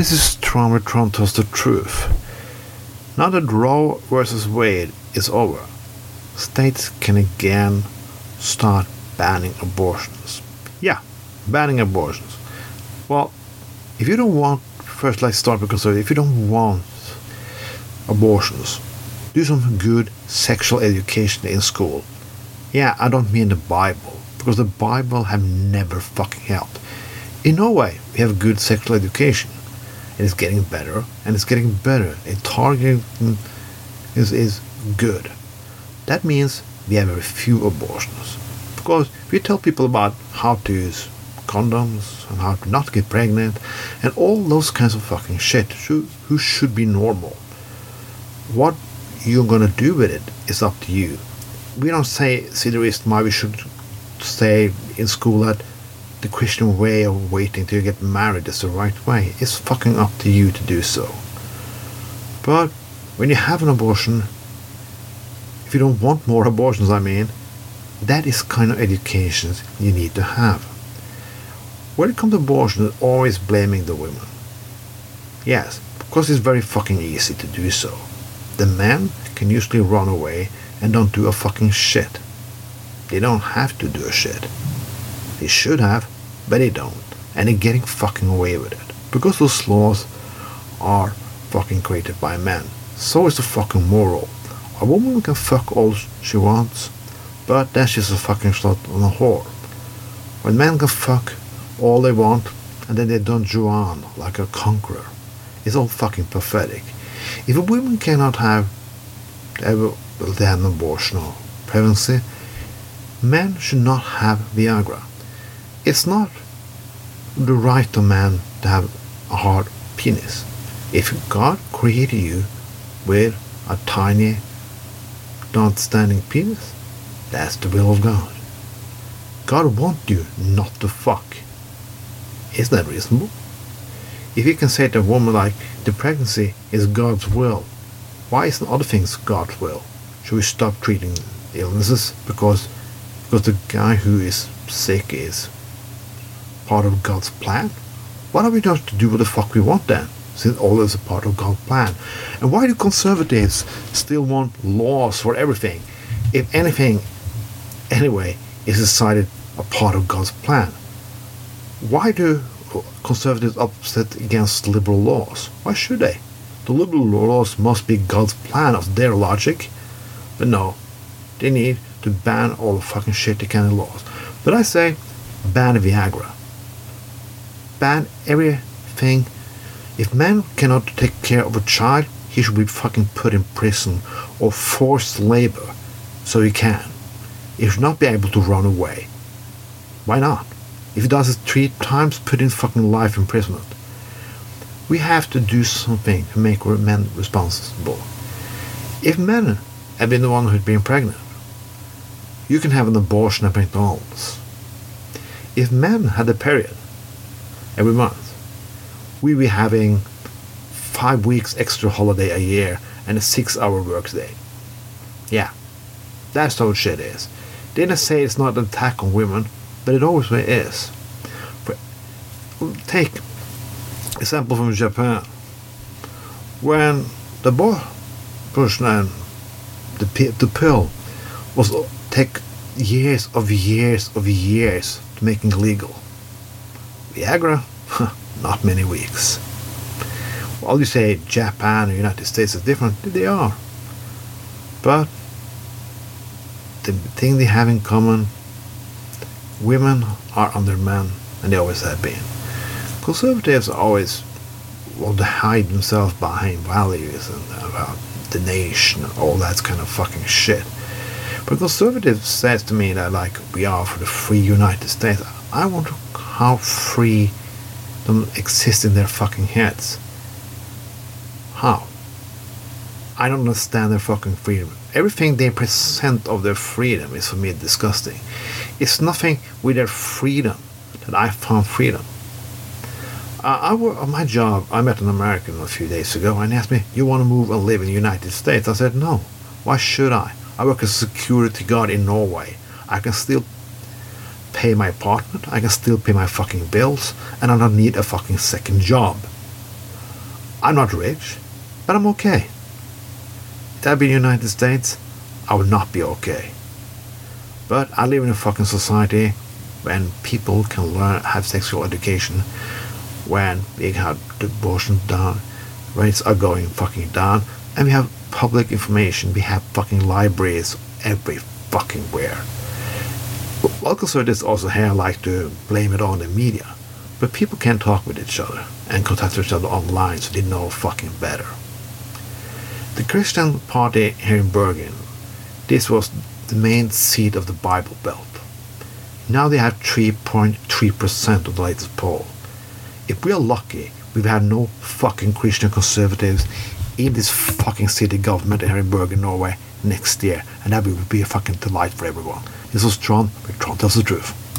This is Tron tells the truth. Now that Roe versus Wade is over, states can again start banning abortions. Yeah, banning abortions. Well, if you don't want, first let's start with because if you don't want abortions, do some good sexual education in school. Yeah, I don't mean the Bible, because the Bible have never fucking helped. In Norway, we have good sexual education. It is getting better, and it's getting better. And targeting is, is good. That means we have very few abortions. Because we tell people about how to use condoms and how to not get pregnant and all those kinds of fucking shit who should be normal. What you're gonna do with it is up to you. We don't say see the reason why we should stay in school that the Christian way of waiting till you get married is the right way. It's fucking up to you to do so. But when you have an abortion, if you don't want more abortions, I mean, that is kind of education you need to have. When it comes to abortion, it's always blaming the women. Yes, because it's very fucking easy to do so. The men can usually run away and don't do a fucking shit. They don't have to do a shit. They should have, but they don't. And they're getting fucking away with it. Because those laws are fucking created by men. So is the fucking moral. A woman can fuck all she wants, but that's just a fucking slut on a whore. When men can fuck all they want, and then they Don on like a conqueror, it's all fucking pathetic. If a woman cannot have ever an abortion or pregnancy, men should not have Viagra it's not the right of man to have a hard penis. If God created you with a tiny, non-standing penis, that's the will of God. God wants you not to fuck. Isn't that reasonable? If you can say to a woman like the pregnancy is God's will, why isn't other things God's will? Should we stop treating illnesses because because the guy who is sick is part of God's plan? What are we going to do with the fuck we want then? Since all is a part of God's plan. And why do conservatives still want laws for everything? If anything, anyway, is decided a part of God's plan. Why do conservatives upset against liberal laws? Why should they? The liberal laws must be God's plan of their logic. But no, they need to ban all the fucking shitty kind of laws. But I say, ban Viagra ban everything. If man cannot take care of a child, he should be fucking put in prison or forced labor so he can. He should not be able to run away. Why not? If he does it three times, put in fucking life imprisonment. We have to do something to make men responsible. If men have been the one who's been pregnant, you can have an abortion at McDonald's. If men had a period, every month. We be having five weeks extra holiday a year and a six hour workday. Yeah, that's how shit is. They didn't say it's not an attack on women, but it always is. Take example from Japan. When the abortion and the, the pill was take years of years of years to making legal. Viagra, not many weeks. All you say Japan or United States is different, they are. But the thing they have in common, women are under men, and they always have been. Conservatives always want to hide themselves behind values and about the nation and all that kind of fucking shit. But conservatives says to me that like we are for the free United States. I want to how free them exist in their fucking heads. How? I don't understand their fucking freedom. Everything they present of their freedom is for me disgusting. It's nothing with their freedom that I found freedom. Uh, I work on my job. I met an American a few days ago and he asked me, "You want to move and live in the United States?" I said, "No. Why should I? I work as a security guard in Norway. I can still pay my apartment, I can still pay my fucking bills, and I don't need a fucking second job. I'm not rich, but I'm okay. If I'd been in the United States, I would not be okay. But I live in a fucking society when people can learn, have sexual education, when we have abortion down, rates are going fucking down, and we have public information, we have fucking libraries every fucking where. Well, conservatives also here like to blame it on the media, but people can talk with each other and contact each other online so they know fucking better. The Christian party here in Bergen, this was the main seat of the Bible Belt. Now they have 3.3% of the latest poll. If we are lucky, we will have no fucking Christian conservatives in this fucking city government here in Bergen, Norway next year, and that would be a fucking delight for everyone. John, where Tron tells the truth.